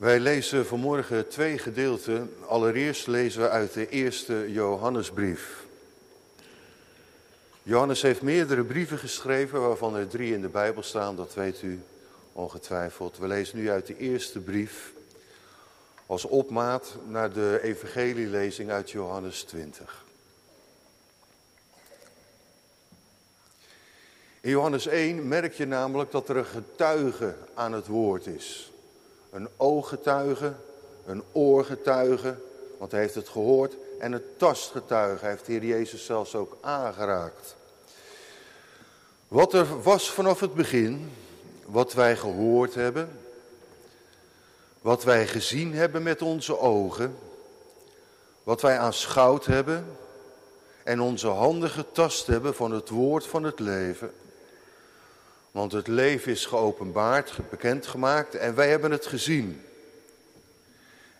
Wij lezen vanmorgen twee gedeelten. Allereerst lezen we uit de eerste Johannesbrief. Johannes heeft meerdere brieven geschreven, waarvan er drie in de Bijbel staan, dat weet u ongetwijfeld. We lezen nu uit de eerste brief als opmaat naar de evangelielezing uit Johannes 20. In Johannes 1 merk je namelijk dat er een getuige aan het woord is. Een ooggetuige, een oorgetuige, want hij heeft het gehoord. En een tastgetuige, hij heeft de Heer Jezus zelfs ook aangeraakt. Wat er was vanaf het begin, wat wij gehoord hebben, wat wij gezien hebben met onze ogen, wat wij aanschouwd hebben en onze handen getast hebben van het woord van het leven. Want het leven is geopenbaard, bekendgemaakt en wij hebben het gezien.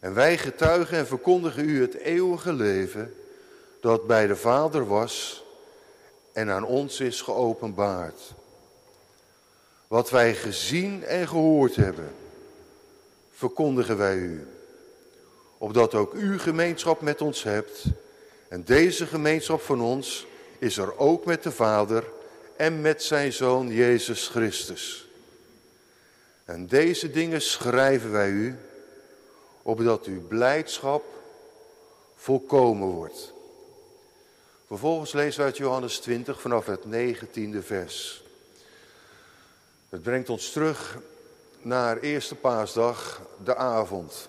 En wij getuigen en verkondigen u het eeuwige leven dat bij de Vader was en aan ons is geopenbaard. Wat wij gezien en gehoord hebben, verkondigen wij u. Opdat ook u gemeenschap met ons hebt. En deze gemeenschap van ons is er ook met de Vader en met zijn Zoon Jezus Christus. En deze dingen schrijven wij u, opdat uw blijdschap volkomen wordt. Vervolgens lezen we uit Johannes 20 vanaf het 19e vers. Het brengt ons terug naar eerste paasdag, de avond.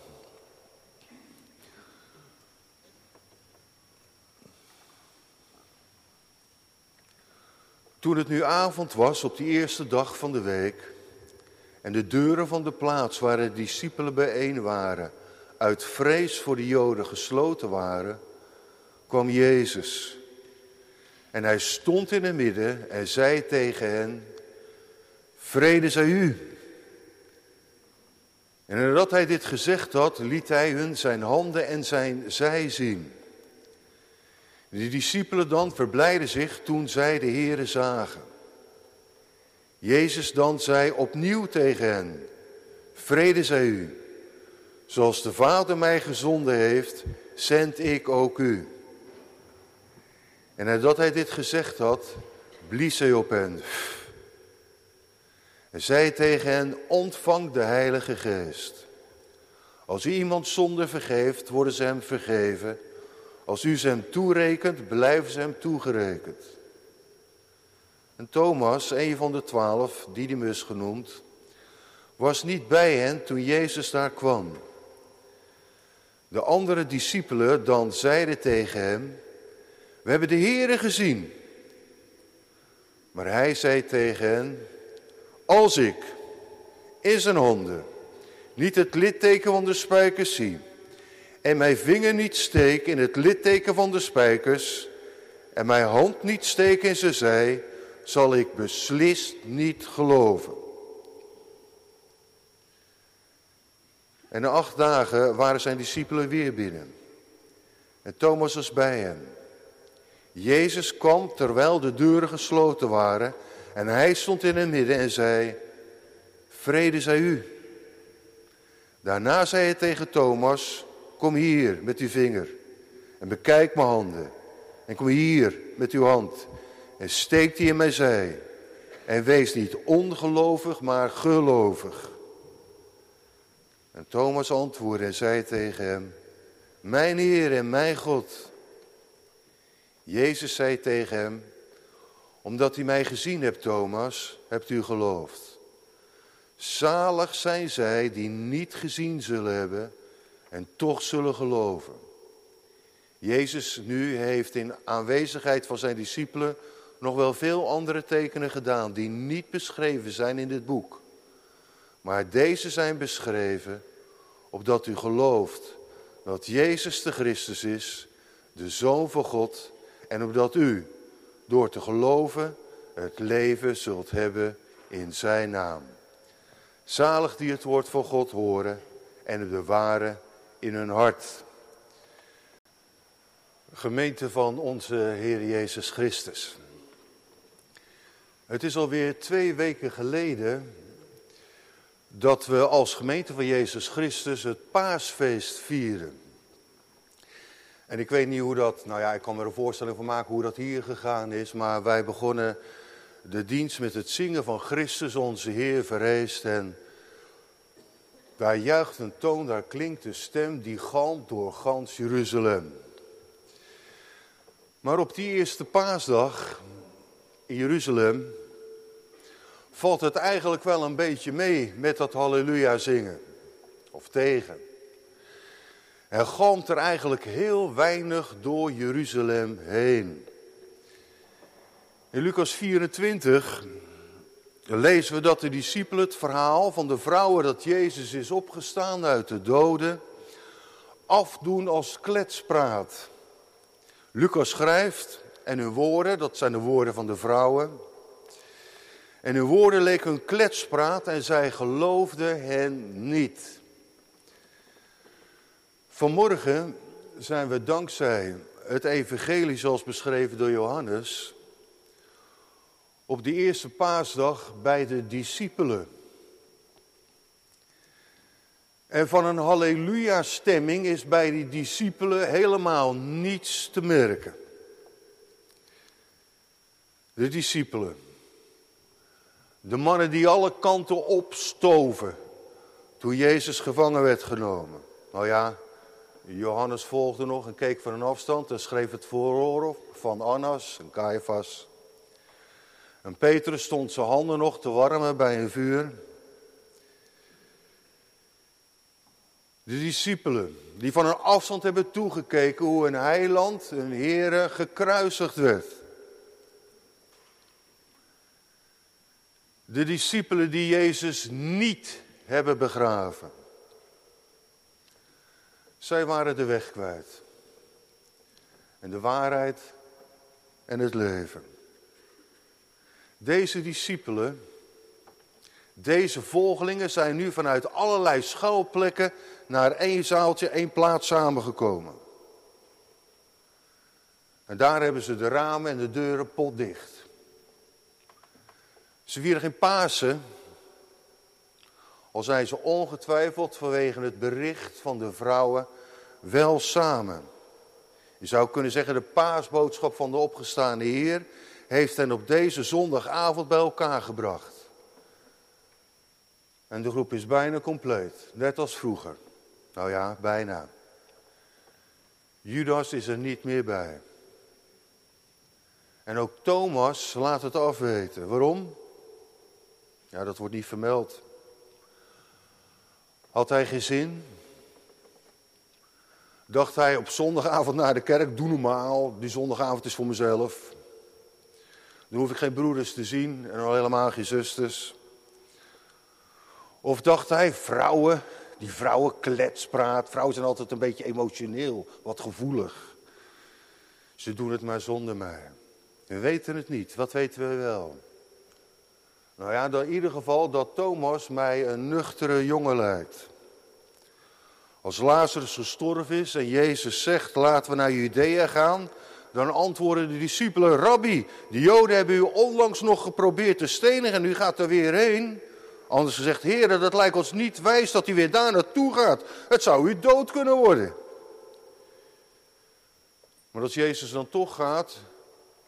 Toen het nu avond was op die eerste dag van de week en de deuren van de plaats waar de discipelen bijeen waren uit vrees voor de Joden gesloten waren, kwam Jezus. En hij stond in het midden en zei tegen hen, vrede zij u. En nadat hij dit gezegd had, liet hij hun zijn handen en zijn zij zien. De discipelen dan verblijden zich toen zij de Heere zagen. Jezus dan zei opnieuw tegen hen, vrede zij u. Zoals de Vader mij gezonden heeft, zend ik ook u. En nadat hij dit gezegd had, blies hij op hen. En zei tegen hen, ontvang de Heilige Geest. Als u iemand zonde vergeeft, worden ze hem vergeven. Als u ze hem toerekent, blijven ze hem toegerekend. En Thomas, een van de twaalf, Didymus genoemd, was niet bij hen toen Jezus daar kwam. De andere discipelen dan zeiden tegen hem, we hebben de Heere gezien. Maar hij zei tegen hen, als ik in zijn handen niet het litteken van de spijkers zie en mijn vinger niet steek in het litteken van de spijkers en mijn hand niet steek in zijn zij, zal ik beslist niet geloven. En na acht dagen waren zijn discipelen weer binnen. En Thomas was bij hen. Jezus kwam terwijl de deuren gesloten waren en hij stond in het midden en zei, vrede zij u. Daarna zei hij tegen Thomas, kom hier met uw vinger en bekijk mijn handen. En kom hier met uw hand en steek die in mijn zij. En wees niet ongelovig, maar gelovig. En Thomas antwoordde en zei tegen hem, mijn Heer en mijn God. Jezus zei tegen hem, omdat u mij gezien hebt, Thomas, hebt u geloofd. Zalig zijn zij die niet gezien zullen hebben en toch zullen geloven. Jezus nu heeft in aanwezigheid van zijn discipelen nog wel veel andere tekenen gedaan die niet beschreven zijn in dit boek. Maar deze zijn beschreven opdat u gelooft dat Jezus de Christus is, de Zoon van God, en opdat u door te geloven het leven zult hebben in zijn naam. Zalig die het woord van God horen en het bewaren in hun hart. Gemeente van onze Heer Jezus Christus. Het is alweer twee weken geleden dat we als gemeente van Jezus Christus het paasfeest vieren. En ik weet niet hoe dat, nou ja, ik kan me er een voorstelling van maken hoe dat hier gegaan is, maar wij begonnen de dienst met het zingen van Christus onze Heer verreest en daar juicht een toon, daar klinkt de stem die galmt door gans Jeruzalem. Maar op die eerste paasdag in Jeruzalem valt het eigenlijk wel een beetje mee met dat halleluja zingen. Of tegen. Er galmt er eigenlijk heel weinig door Jeruzalem heen. In Lucas 24 lezen we dat de discipelen het verhaal van de vrouwen dat Jezus is opgestaan uit de doden afdoen als kletspraat. Lucas schrijft, en hun woorden, dat zijn de woorden van de vrouwen, en hun woorden leken een kletspraat en zij geloofden hen niet. Vanmorgen zijn we dankzij het evangelie zoals beschreven door Johannes op die eerste paasdag bij de discipelen. En van een halleluja-stemming is bij die discipelen helemaal niets te merken. De discipelen. De mannen die alle kanten opstoven toen Jezus gevangen werd genomen. Nou ja, Johannes volgde nog en keek van een afstand en schreef het voorhoor van Annas en Caiaphas. En Petrus stond zijn handen nog te warmen bij een vuur. De discipelen, die van een afstand hebben toegekeken hoe een heiland, een here, gekruisigd werd. De discipelen die Jezus niet hebben begraven. Zij waren de weg kwijt. En de waarheid en het leven. Deze discipelen, deze volgelingen zijn nu vanuit allerlei schuilplekken naar één zaaltje, één plaats samengekomen. En daar hebben ze de ramen en de deuren potdicht. Ze vieren geen Pasen, al zijn ze ongetwijfeld vanwege het bericht van de vrouwen wel samen. Je zou kunnen zeggen, de paasboodschap van de opgestaande Heer heeft hen op deze zondagavond bij elkaar gebracht. En de groep is bijna compleet, net als vroeger. Nou ja, bijna. Judas is er niet meer bij. En ook Thomas laat het afweten. Waarom? Ja, dat wordt niet vermeld. Had hij geen zin? Dacht hij op zondagavond naar de kerk, doe normaal, die zondagavond is voor mezelf. Dan hoef ik geen broeders te zien en al helemaal geen zusters. Of dacht hij, vrouwen, die vrouwenkletspraat. Vrouwen zijn altijd een beetje emotioneel, wat gevoelig. Ze doen het maar zonder mij. We weten het niet, wat weten we wel? Nou ja, in ieder geval dat Thomas mij een nuchtere jongen lijkt. Als Lazarus gestorven is en Jezus zegt, laten we naar Judea gaan, dan antwoorden de discipelen, Rabbi, de Joden hebben u onlangs nog geprobeerd te stenigen en u gaat er weer heen. Anders gezegd, heren, dat lijkt ons niet wijs dat u weer daar naartoe gaat. Het zou u dood kunnen worden. Maar als Jezus dan toch gaat,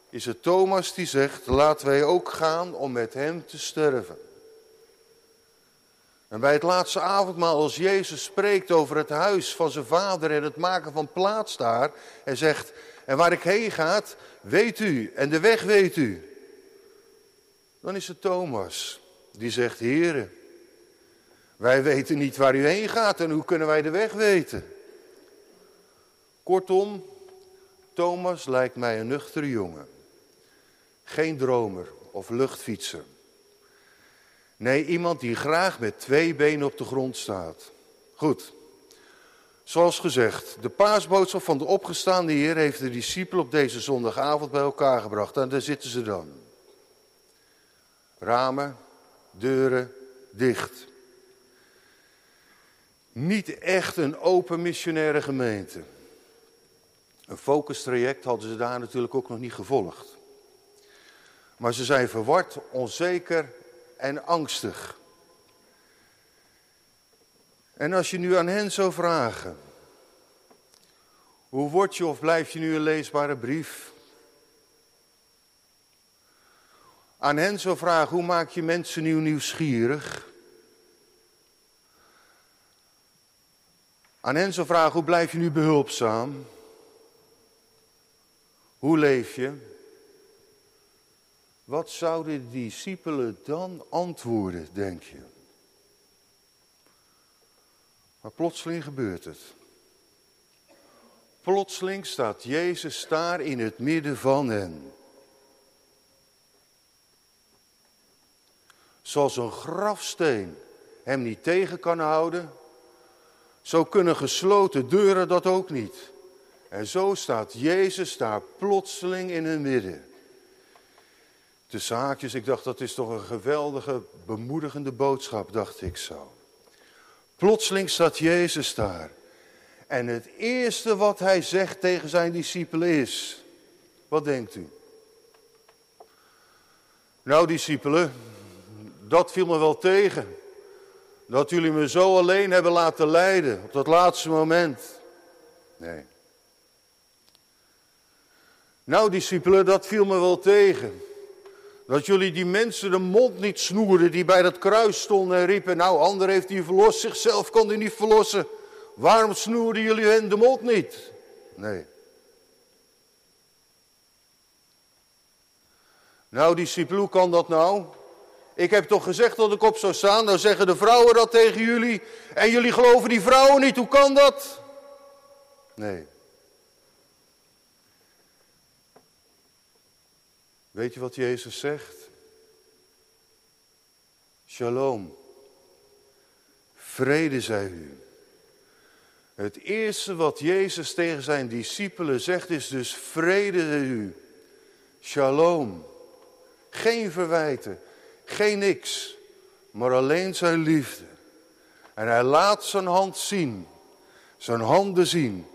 is het Thomas die zegt, laten wij ook gaan om met hem te sterven. En bij het laatste avondmaal, als Jezus spreekt over het huis van zijn vader en het maken van plaats daar, en zegt, en waar ik heen ga, weet u, en de weg weet u. Dan is het Thomas die zegt, heren, wij weten niet waar u heen gaat en hoe kunnen wij de weg weten? Kortom, Thomas lijkt mij een nuchtere jongen. Geen dromer of luchtfietser. Nee, iemand die graag met twee benen op de grond staat. Goed. Zoals gezegd, de paasboodschap van de opgestaande Heer heeft de discipelen op deze zondagavond bij elkaar gebracht. En daar zitten ze dan. Ramen, deuren dicht. Niet echt een open missionaire gemeente. Een focustraject hadden ze daar natuurlijk ook nog niet gevolgd. Maar ze zijn verward, onzeker en angstig. En als je nu aan hen zou vragen, hoe word je of blijf je nu een leesbare brief? Aan hen zou vragen, hoe maak je mensen nieuw nieuwsgierig? Aan hen zou vragen, hoe blijf je nu behulpzaam? Hoe leef je? Wat zouden de discipelen dan antwoorden, denk je? Maar plotseling gebeurt het. Plotseling staat Jezus daar in het midden van hen. Zoals een grafsteen hem niet tegen kan houden, zo kunnen gesloten deuren dat ook niet. En zo staat Jezus daar plotseling in hun midden. De zaakjes, ik dacht dat is toch een geweldige, bemoedigende boodschap, dacht ik zo. Plotseling staat Jezus daar. En het eerste wat hij zegt tegen zijn discipelen is, wat denkt u? Nou discipelen, dat viel me wel tegen. Dat jullie me zo alleen hebben laten leiden op dat laatste moment. Nee. Nou discipelen, dat viel me wel tegen. Dat jullie die mensen de mond niet snoerden die bij dat kruis stonden en riepen, nou ander heeft hij verlost, zichzelf kon hij niet verlossen. Waarom snoerden jullie hen de mond niet? Nee. Nou discipelen, hoe kan dat nou? Ik heb toch gezegd dat ik op zou staan, nou zeggen de vrouwen dat tegen jullie en jullie geloven die vrouwen niet, hoe kan dat? Nee. Weet je wat Jezus zegt? Shalom. Vrede zij u. Het eerste wat Jezus tegen zijn discipelen zegt is dus vrede zij u. Shalom. Geen verwijten, geen niks, maar alleen zijn liefde. En hij laat zijn hand zien, zijn handen zien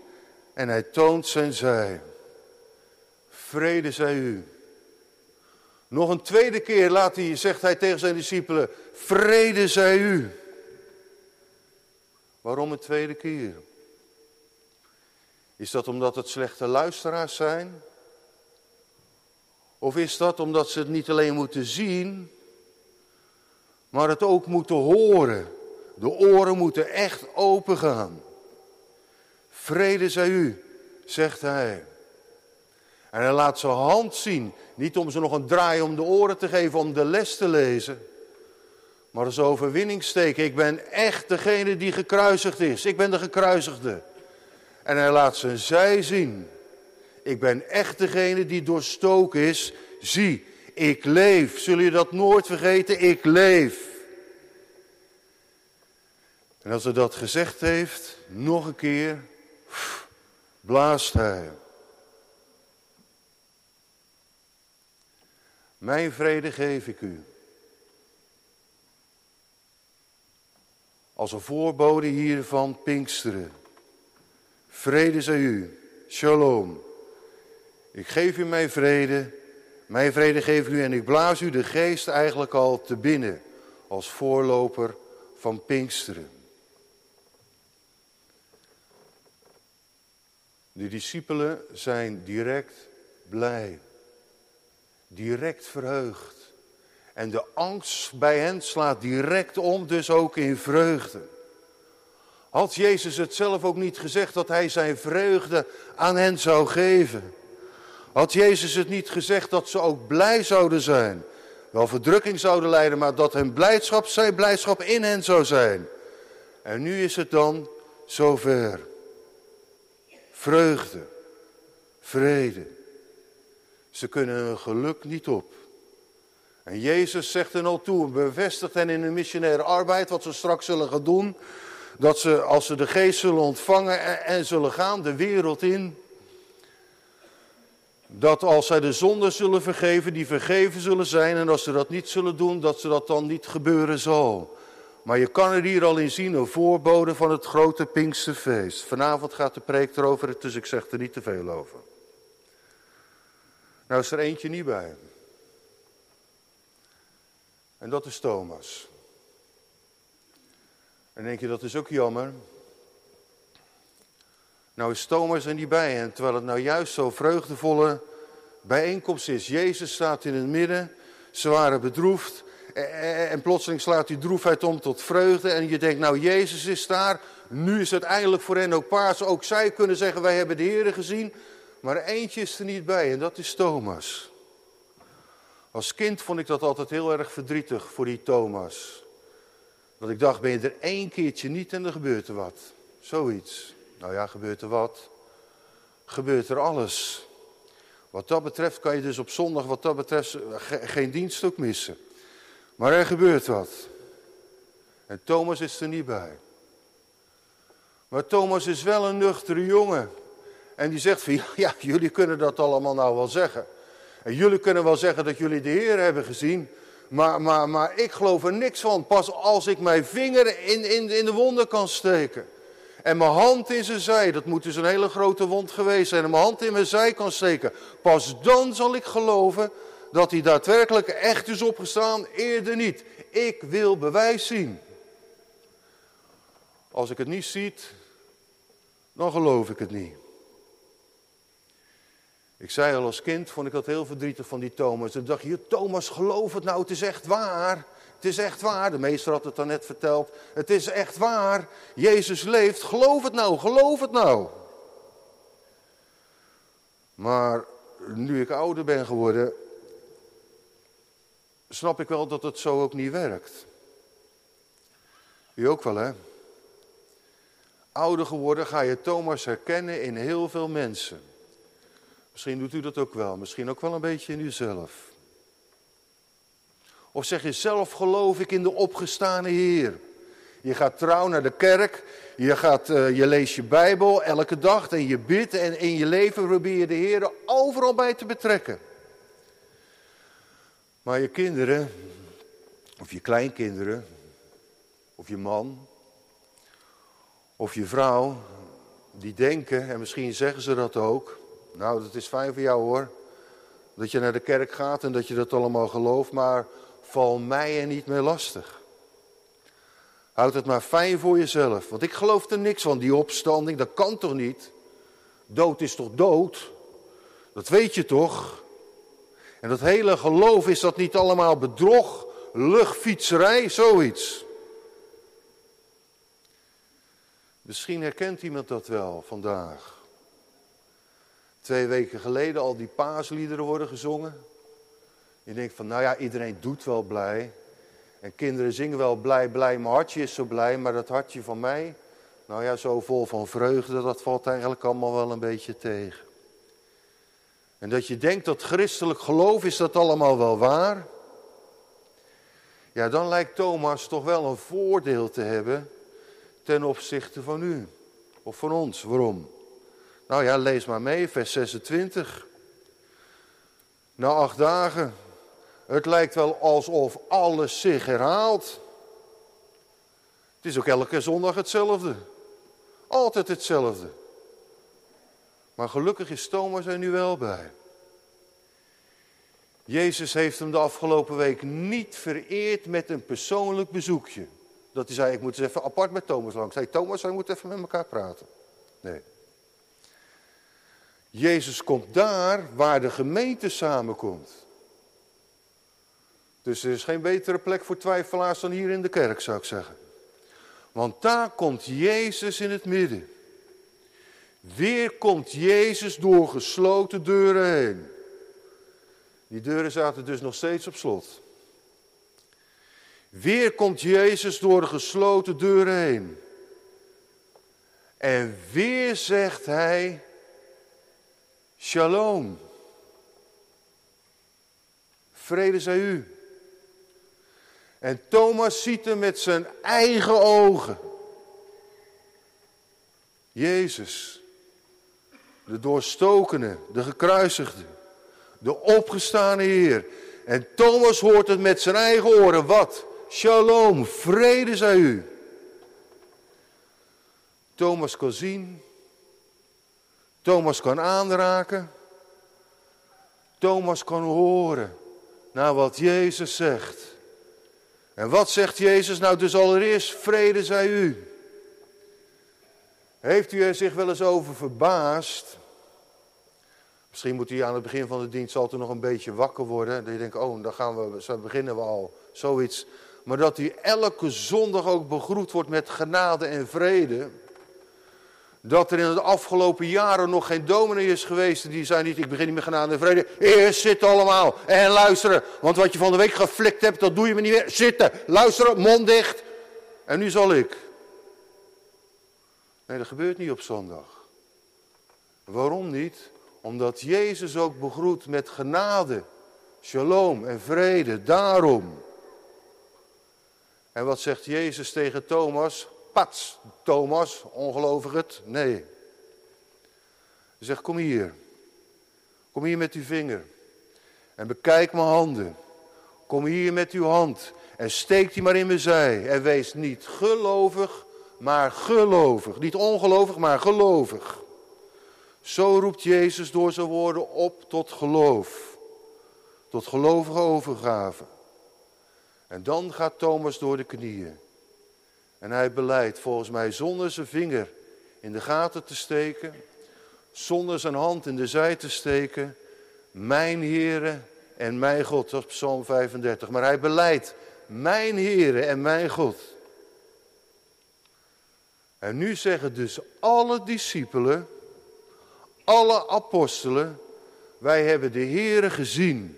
en hij toont zijn zij. Vrede zij u. Nog een tweede keer laat hij, zegt hij tegen zijn discipelen, vrede zij u. Waarom een tweede keer? Is dat omdat het slechte luisteraars zijn? Of is dat omdat ze het niet alleen moeten zien, maar het ook moeten horen? De oren moeten echt open gaan. Vrede zij u, zegt hij. En hij laat zijn hand zien. Niet om ze nog een draai om de oren te geven om de les te lezen. Maar als overwinning steken. Ik ben echt degene die gekruisigd is. Ik ben de gekruisigde. En hij laat zijn zij zien. Ik ben echt degene die doorstoken is. Zie, ik leef. Zul je dat nooit vergeten? Ik leef. En als hij dat gezegd heeft, nog een keer, blaast hij. Mijn vrede geef ik u. Als een voorbode hiervan Pinksteren. Vrede zij u. Shalom. Ik geef u mijn vrede. Mijn vrede geef ik u en ik blaas u de geest eigenlijk al te binnen. Als voorloper van Pinksteren. De discipelen zijn direct blij direct verheugd. En de angst bij hen slaat direct om, dus ook in vreugde. Had Jezus het zelf ook niet gezegd dat hij zijn vreugde aan hen zou geven? Had Jezus het niet gezegd dat ze ook blij zouden zijn? Wel verdrukking zouden lijden, maar dat hun blijdschap zijn blijdschap in hen zou zijn. En nu is het dan zover. Vreugde, vrede. Ze kunnen hun geluk niet op. En Jezus zegt hen al toe, bevestigt hen in hun missionaire arbeid, wat ze straks zullen gaan doen. Dat ze, als ze de geest zullen ontvangen en, en zullen gaan de wereld in. Dat als zij de zonden zullen vergeven, die vergeven zullen zijn. En als ze dat niet zullen doen, dat ze dat dan niet gebeuren zal. Maar je kan er hier al in zien, een voorbode van het grote Pinksterfeest. Vanavond gaat de preek erover, dus ik zeg er niet te veel over. Nou is er eentje niet bij. En dat is Thomas. En denk je, dat is ook jammer. Nou is Thomas er niet bij. En terwijl het nou juist zo vreugdevolle bijeenkomst is. Jezus staat in het midden. Ze waren bedroefd. En plotseling slaat die droefheid om tot vreugde. En je denkt, nou Jezus is daar. Nu is het eindelijk voor hen ook paas. Ook zij kunnen zeggen, wij hebben de Heer gezien. Maar eentje is er niet bij en dat is Thomas. Als kind vond ik dat altijd heel erg verdrietig voor die Thomas. Dat ik dacht, ben je er één keertje niet en er gebeurt er wat. Zoiets. Nou ja, gebeurt er wat? Gebeurt er alles. Wat dat betreft kan je dus op zondag wat dat betreft geen dienststuk missen. Maar er gebeurt wat. En Thomas is er niet bij. Maar Thomas is wel een nuchtere jongen. En die zegt van, ja, jullie kunnen dat allemaal nou wel zeggen. En jullie kunnen wel zeggen dat jullie de Heer hebben gezien. Maar, maar, maar ik geloof er niks van. Pas als ik mijn vinger in, in, in de wonden kan steken. En mijn hand in zijn zij, dat moet dus een hele grote wond geweest zijn. En mijn hand in mijn zij kan steken. Pas dan zal ik geloven dat hij daadwerkelijk echt is opgestaan. Eerder niet. Ik wil bewijs zien. Als ik het niet ziet, dan geloof ik het niet. Ik zei al als kind, vond ik dat heel verdrietig van die Thomas. Toen dacht je, Thomas, geloof het nou, het is echt waar. Het is echt waar. De meester had het dan net verteld. Het is echt waar. Jezus leeft. Geloof het nou, geloof het nou. Maar nu ik ouder ben geworden, snap ik wel dat het zo ook niet werkt. U ook wel, hè? Ouder geworden ga je Thomas herkennen in heel veel mensen. Misschien doet u dat ook wel, misschien ook wel een beetje in uzelf. Of zeg je zelf geloof ik in de opgestane Heer. Je gaat trouw naar de kerk, je, gaat, uh, je leest je Bijbel elke dag en je bidt en in je leven probeer je de Heer overal bij te betrekken. Maar je kinderen, of je kleinkinderen, of je man, of je vrouw, die denken, en misschien zeggen ze dat ook, nou, dat is fijn voor jou hoor. Dat je naar de kerk gaat en dat je dat allemaal gelooft, maar val mij er niet meer lastig. Houd het maar fijn voor jezelf, want ik geloof er niks van, die opstanding, dat kan toch niet? Dood is toch dood? Dat weet je toch? En dat hele geloof, is dat niet allemaal bedrog, luchtfietserij, zoiets? Misschien herkent iemand dat wel vandaag twee weken geleden al die paasliederen worden gezongen. Je denkt van, nou ja, iedereen doet wel blij. En kinderen zingen wel blij, blij, mijn hartje is zo blij. Maar dat hartje van mij, nou ja, zo vol van vreugde, dat valt eigenlijk allemaal wel een beetje tegen. En dat je denkt dat christelijk geloof, is dat allemaal wel waar? Ja, dan lijkt Thomas toch wel een voordeel te hebben ten opzichte van u. Of van ons. Waarom? Nou ja, lees maar mee, vers 26. Na acht dagen. Het lijkt wel alsof alles zich herhaalt. Het is ook elke zondag hetzelfde. Altijd hetzelfde. Maar gelukkig is Thomas er nu wel bij. Jezus heeft hem de afgelopen week niet vereerd met een persoonlijk bezoekje. Dat hij zei, ik moet eens even apart met Thomas langs. Hij Thomas, wij moeten even met elkaar praten. Nee. Jezus komt daar waar de gemeente samenkomt. Dus er is geen betere plek voor twijfelaars dan hier in de kerk, zou ik zeggen. Want daar komt Jezus in het midden. Weer komt Jezus door gesloten deuren heen. Die deuren zaten dus nog steeds op slot. Weer komt Jezus door de gesloten deuren heen. En weer zegt hij, Shalom. Vrede zij u. En Thomas ziet hem met zijn eigen ogen. Jezus, de doorstokene, de gekruisigde, de opgestane Heer. En Thomas hoort het met zijn eigen oren. Wat? Shalom, vrede zij u. Thomas kon zien Thomas kan aanraken. Thomas kan horen naar wat Jezus zegt. En wat zegt Jezus? Nou, dus allereerst vrede zij u. Heeft u er zich wel eens over verbaasd? Misschien moet u aan het begin van de dienst altijd nog een beetje wakker worden. Dat je denkt, oh, dan gaan we, zo beginnen we al, zoiets. Maar dat u elke zondag ook begroet wordt met genade en vrede. Dat er in de afgelopen jaren nog geen dominee is geweest die zei niet, ik begin niet met genade en vrede. Eerst zitten allemaal en luisteren. Want wat je van de week geflikt hebt, dat doe je me niet meer. Zitten, luisteren, mond dicht. En nu zal ik. Nee, dat gebeurt niet op zondag. Waarom niet? Omdat Jezus ook begroet met genade, shalom en vrede. Daarom. En wat zegt Jezus tegen Thomas? Pats, Thomas, ongelovig het? Nee. Hij zegt, kom hier. Kom hier met uw vinger. En bekijk mijn handen. Kom hier met uw hand. En steek die maar in mijn zij. En wees niet gelovig, maar gelovig. Niet ongelovig, maar gelovig. Zo roept Jezus door zijn woorden op tot geloof. Tot gelovige overgave. En dan gaat Thomas door de knieën. En hij beleidt volgens mij zonder zijn vinger in de gaten te steken, zonder zijn hand in de zij te steken, mijn Heere en mijn God. Dat is Psalm 35. Maar hij beleidt mijn Heere en mijn God. En nu zeggen dus alle discipelen, alle apostelen, wij hebben de Heere gezien.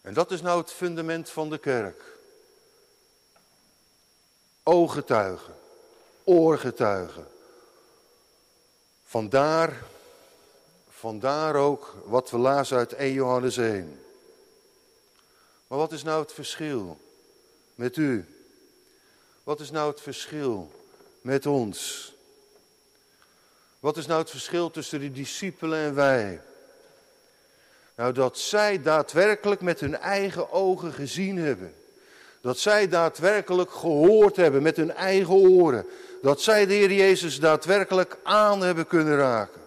En dat is nou het fundament van de kerk. Ooggetuigen, oorgetuigen. Vandaar, vandaar ook wat we lazen uit 1 Johannes 1. Maar wat is nou het verschil met u? Wat is nou het verschil met ons? Wat is nou het verschil tussen de discipelen en wij? Nou, dat zij daadwerkelijk met hun eigen ogen gezien hebben. Dat zij daadwerkelijk gehoord hebben met hun eigen oren. Dat zij de Heer Jezus daadwerkelijk aan hebben kunnen raken.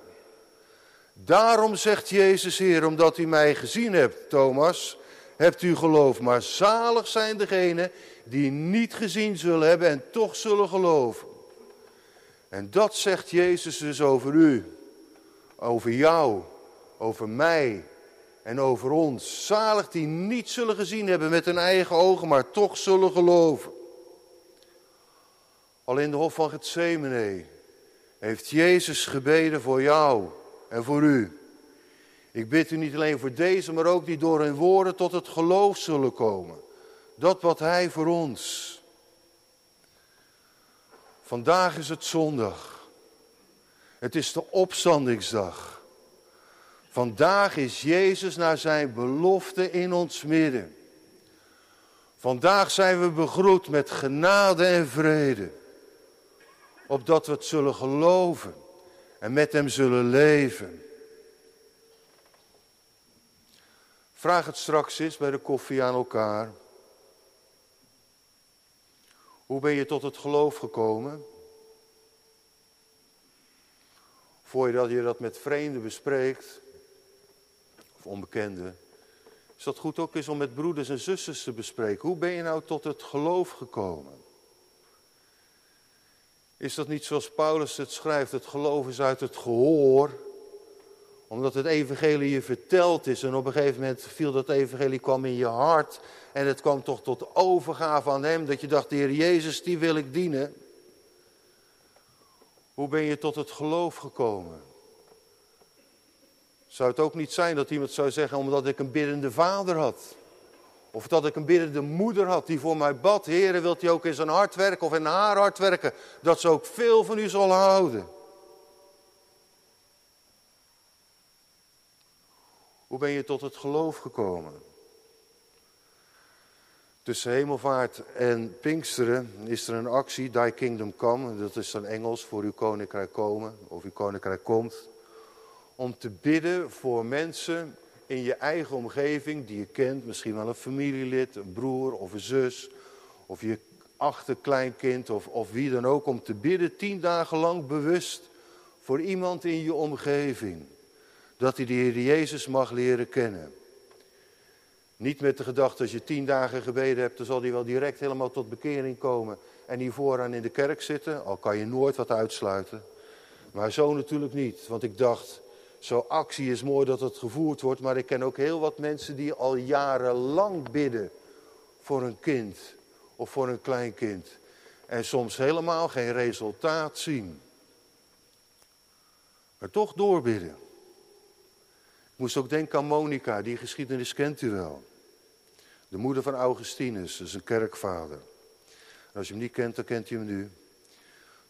Daarom zegt Jezus, Heer, omdat u mij gezien hebt, Thomas, hebt u geloof. Maar zalig zijn degenen die niet gezien zullen hebben en toch zullen geloven. En dat zegt Jezus dus over u, over jou, over mij en over ons. Zalig die niet zullen gezien hebben met hun eigen ogen, maar toch zullen geloven. Al in de hof van Gethsemane heeft Jezus gebeden voor jou en voor u. Ik bid u niet alleen voor deze, maar ook die door hun woorden tot het geloof zullen komen. Dat wat Hij voor ons. Vandaag is het zondag. Het is de opstandingsdag. Vandaag is Jezus naar zijn belofte in ons midden. Vandaag zijn we begroet met genade en vrede. Opdat we het zullen geloven en met hem zullen leven. Vraag het straks eens bij de koffie aan elkaar. Hoe ben je tot het geloof gekomen? Voor je dat met vreemden bespreekt, onbekenden, is dat goed ook eens om met broeders en zusters te bespreken. Hoe ben je nou tot het geloof gekomen? Is dat niet zoals Paulus het schrijft, het geloof is uit het gehoor, omdat het evangelie je verteld is en op een gegeven moment viel dat evangelie kwam in je hart en het kwam toch tot overgave aan hem dat je dacht, de Heer Jezus, die wil ik dienen. Hoe ben je tot het geloof gekomen? Zou het ook niet zijn dat iemand zou zeggen, omdat ik een biddende vader had? Of dat ik een biddende moeder had die voor mij bad. Heer, wilt u ook in zijn hart werken of in haar hart werken? Dat ze ook veel van u zal houden. Hoe ben je tot het geloof gekomen? Tussen hemelvaart en Pinksteren is er een actie, Thy Kingdom Come. Dat is dan Engels voor uw koninkrijk komen, of uw koninkrijk komt. Om te bidden voor mensen in je eigen omgeving die je kent. Misschien wel een familielid, een broer of een zus. Of je achterkleinkind of, of wie dan ook. Om te bidden tien dagen lang bewust voor iemand in je omgeving dat hij de Heer Jezus mag leren kennen. Niet met de gedachte, als je tien dagen gebeden hebt, dan zal die wel direct helemaal tot bekering komen en hier vooraan in de kerk zitten. Al kan je nooit wat uitsluiten. Maar zo natuurlijk niet, want ik dacht, zo'n actie is mooi dat het gevoerd wordt, maar ik ken ook heel wat mensen die al jarenlang bidden voor een kind of voor een kleinkind. En soms helemaal geen resultaat zien. Maar toch doorbidden. Ik moest ook denken aan Monica, die geschiedenis kent u wel. De moeder van Augustinus, dus een kerkvader. als je hem niet kent, dan kent u hem nu.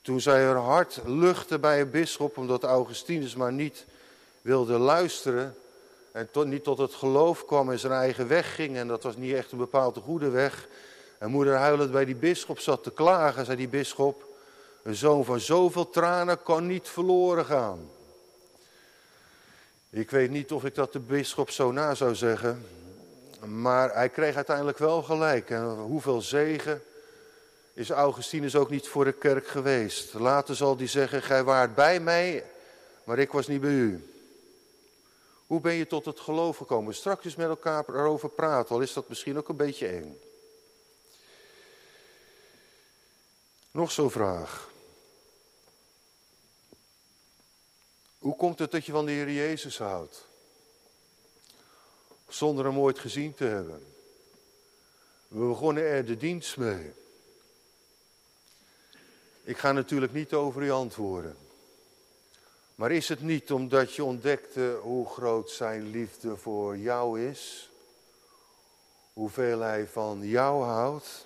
Toen zij haar hart luchtte bij een bisschop, omdat Augustinus maar niet wilde luisteren en tot, niet tot het geloof kwam en zijn eigen weg ging, en dat was niet echt een bepaalde goede weg. En moeder huilend bij die bisschop zat te klagen, zei die bisschop, een zoon van zoveel tranen kan niet verloren gaan. Ik weet niet of ik dat de bisschop zo na zou zeggen, maar hij kreeg uiteindelijk wel gelijk. En hoeveel zegen is Augustinus ook niet voor de kerk geweest. Later zal hij zeggen, gij waart bij mij, maar ik was niet bij u. Hoe ben je tot het geloof gekomen? Straks eens met elkaar erover praten, al is dat misschien ook een beetje eng. Nog zo'n vraag. Hoe komt het dat je van de Heer Jezus houdt? Zonder hem ooit gezien te hebben. We begonnen er de dienst mee. Ik ga natuurlijk niet over u antwoorden. Maar is het niet omdat je ontdekte hoe groot zijn liefde voor jou is? Hoeveel hij van jou houdt?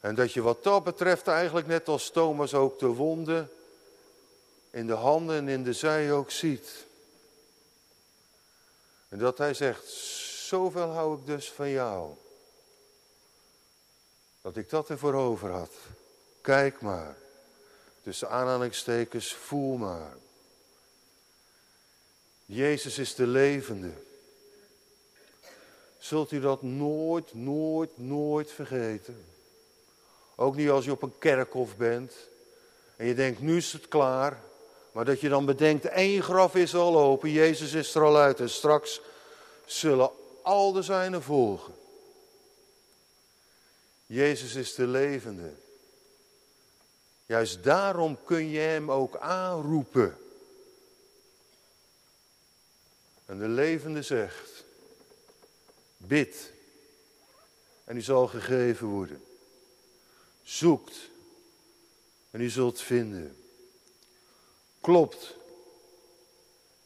En dat je wat dat betreft eigenlijk net als Thomas ook de wonden in de handen en in de zij ook ziet. En dat hij zegt, zoveel hou ik dus van jou. Dat ik dat ervoor over had. Kijk maar. Tussen aanhalingstekens, voel maar. Jezus is de levende. Zult u dat nooit, nooit, nooit vergeten? Ook niet als je op een kerkhof bent en je denkt, nu is het klaar. Maar dat je dan bedenkt, één graf is al open, Jezus is er al uit en straks zullen al de zijnen volgen. Jezus is de levende. Juist daarom kun je hem ook aanroepen. En de levende zegt, bid en u zal gegeven worden. Zoekt en u zult vinden. Klopt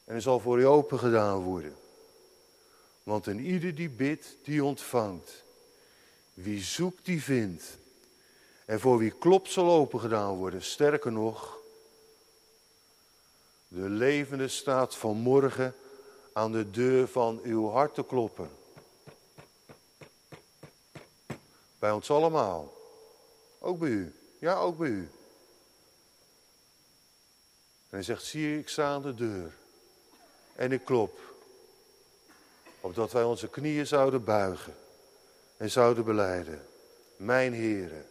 en er zal voor u open gedaan worden. Want een ieder die bidt, die ontvangt. Wie zoekt, die vindt. En voor wie klopt zal open gedaan worden. Sterker nog, de levende staat vanmorgen aan de deur van uw hart te kloppen. Bij ons allemaal. Ook bij u. Ja, ook bij u. En hij zegt, zie ik sta aan de deur. En ik klop. Opdat wij onze knieën zouden buigen. En zouden beleiden. Mijn Heere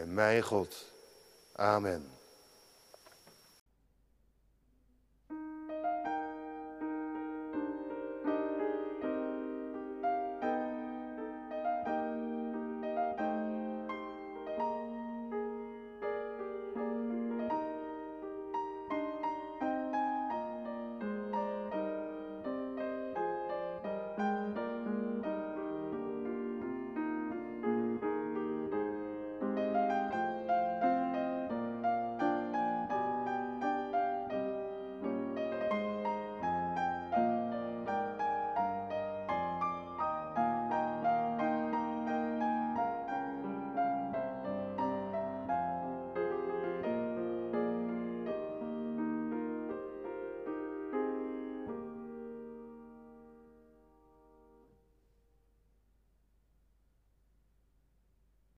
en mijn God. Amen.